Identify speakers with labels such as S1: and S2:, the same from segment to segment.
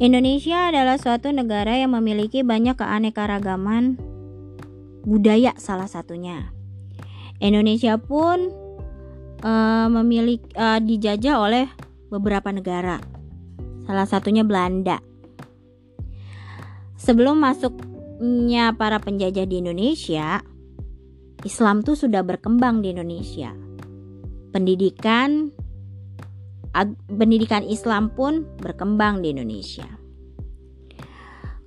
S1: Indonesia adalah suatu negara yang memiliki banyak keanekaragaman budaya salah satunya. Indonesia pun uh, memiliki uh, dijajah oleh beberapa negara. Salah satunya Belanda. Sebelum masuknya para penjajah di Indonesia, Islam tuh sudah berkembang di Indonesia. Pendidikan pendidikan Islam pun berkembang di Indonesia.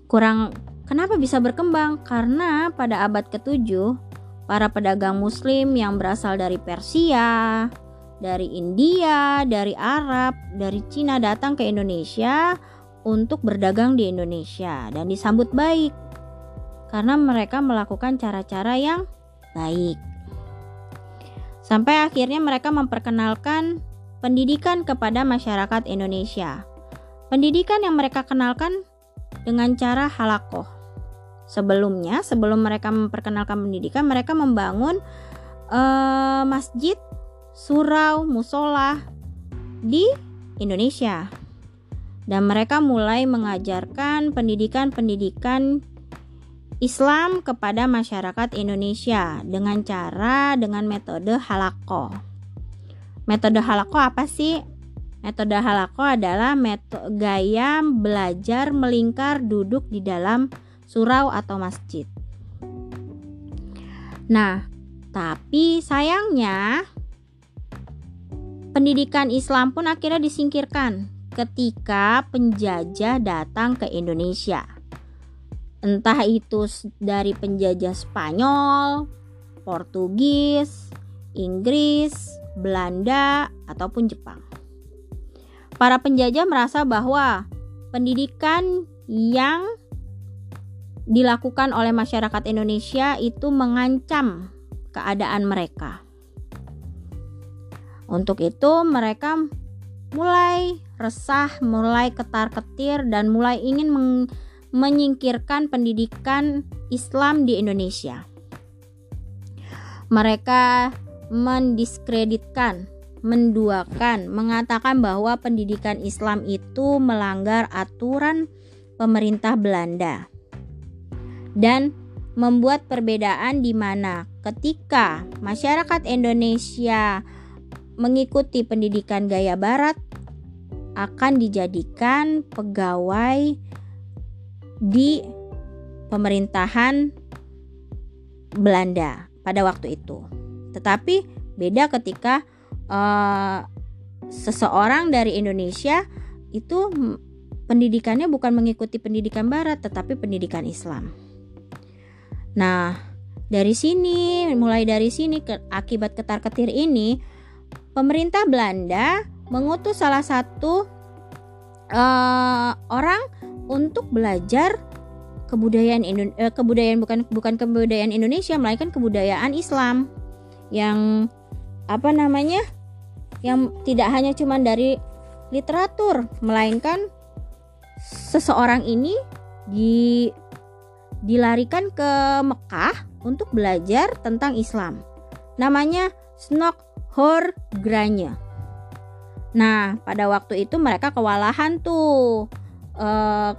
S1: Kurang Kenapa bisa berkembang? Karena pada abad ke-7, para pedagang muslim yang berasal dari Persia, dari India, dari Arab, dari Cina datang ke Indonesia untuk berdagang di Indonesia dan disambut baik karena mereka melakukan cara-cara yang baik. Sampai akhirnya mereka memperkenalkan pendidikan kepada masyarakat Indonesia. Pendidikan yang mereka kenalkan dengan cara halakoh. Sebelumnya, sebelum mereka memperkenalkan pendidikan, mereka membangun uh, masjid, surau, musola di Indonesia. Dan mereka mulai mengajarkan pendidikan-pendidikan Islam kepada masyarakat Indonesia dengan cara dengan metode halako. Metode halako apa sih? Metode halako adalah metode gaya belajar melingkar duduk di dalam surau atau masjid. Nah, tapi sayangnya pendidikan Islam pun akhirnya disingkirkan ketika penjajah datang ke Indonesia. Entah itu dari penjajah Spanyol, Portugis, Inggris, Belanda, ataupun Jepang para penjajah merasa bahwa pendidikan yang dilakukan oleh masyarakat Indonesia itu mengancam keadaan mereka. Untuk itu, mereka mulai resah, mulai ketar-ketir, dan mulai ingin menyingkirkan pendidikan Islam di Indonesia. Mereka mendiskreditkan menduakan, mengatakan bahwa pendidikan Islam itu melanggar aturan pemerintah Belanda dan membuat perbedaan di mana ketika masyarakat Indonesia mengikuti pendidikan gaya barat akan dijadikan pegawai di pemerintahan Belanda pada waktu itu. Tetapi beda ketika uh, seseorang dari Indonesia itu pendidikannya bukan mengikuti pendidikan Barat, tetapi pendidikan Islam. Nah, dari sini, mulai dari sini, ke, akibat ketar-ketir ini, pemerintah Belanda mengutus salah satu uh, orang untuk belajar kebudayaan Indo uh, kebudayaan bukan bukan kebudayaan Indonesia melainkan kebudayaan Islam yang apa namanya yang tidak hanya cuma dari literatur melainkan seseorang ini di dilarikan ke Mekah untuk belajar tentang Islam. Namanya Snok Horgranya. Nah, pada waktu itu mereka kewalahan tuh. Uh,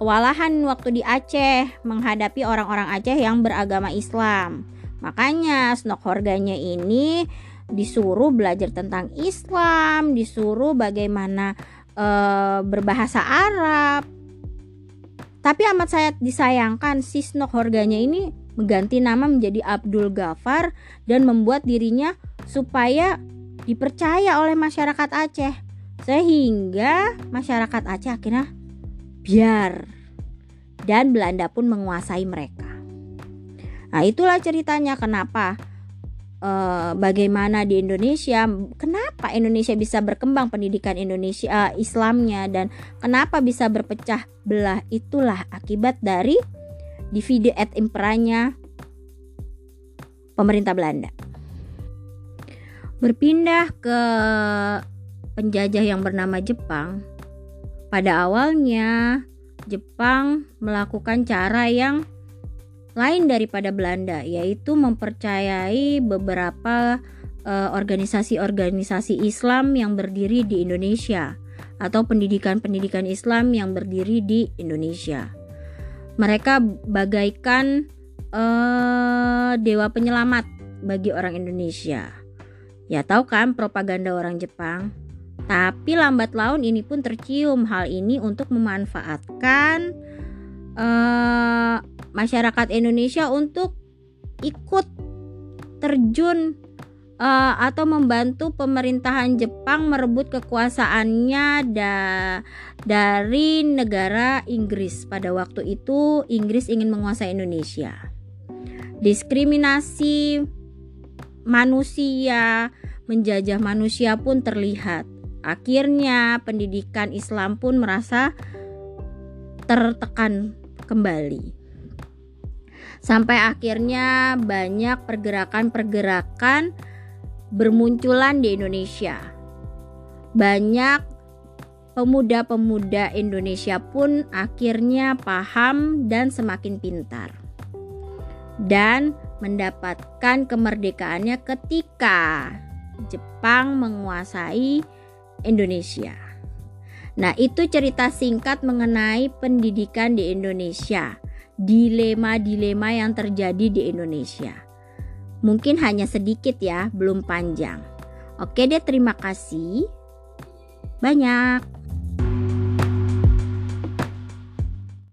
S1: kewalahan waktu di Aceh menghadapi orang-orang Aceh yang beragama Islam. Makanya Snok Horganya ini disuruh belajar tentang Islam, disuruh bagaimana e, berbahasa Arab. Tapi amat saya disayangkan si Snok Horganya ini mengganti nama menjadi Abdul Ghafar dan membuat dirinya supaya dipercaya oleh masyarakat Aceh sehingga masyarakat Aceh akhirnya biar dan Belanda pun menguasai mereka. Nah, itulah ceritanya kenapa uh, bagaimana di Indonesia, kenapa Indonesia bisa berkembang pendidikan Indonesia uh, Islamnya dan kenapa bisa berpecah belah itulah akibat dari divide et imperanya pemerintah Belanda. Berpindah ke penjajah yang bernama Jepang, pada awalnya Jepang melakukan cara yang lain daripada Belanda, yaitu mempercayai beberapa eh, organisasi-organisasi Islam yang berdiri di Indonesia. atau pendidikan-pendidikan Islam yang berdiri di Indonesia. Mereka bagaikan uh, dewa penyelamat bagi orang Indonesia. Ya tahu kan propaganda orang Jepang? Tapi lambat laun ini pun tercium hal ini untuk memanfaatkan uh, masyarakat Indonesia untuk ikut terjun uh, atau membantu pemerintahan Jepang merebut kekuasaannya da dari negara Inggris. Pada waktu itu Inggris ingin menguasai Indonesia. Diskriminasi manusia, menjajah manusia pun terlihat. Akhirnya pendidikan Islam pun merasa tertekan kembali. Sampai akhirnya banyak pergerakan-pergerakan bermunculan di Indonesia. Banyak pemuda-pemuda Indonesia pun akhirnya paham dan semakin pintar. Dan mendapatkan kemerdekaannya ketika Jepang menguasai Indonesia. Nah, itu cerita singkat mengenai pendidikan di Indonesia, dilema-dilema yang terjadi di Indonesia. Mungkin hanya sedikit ya, belum panjang. Oke deh, terima kasih. Banyak.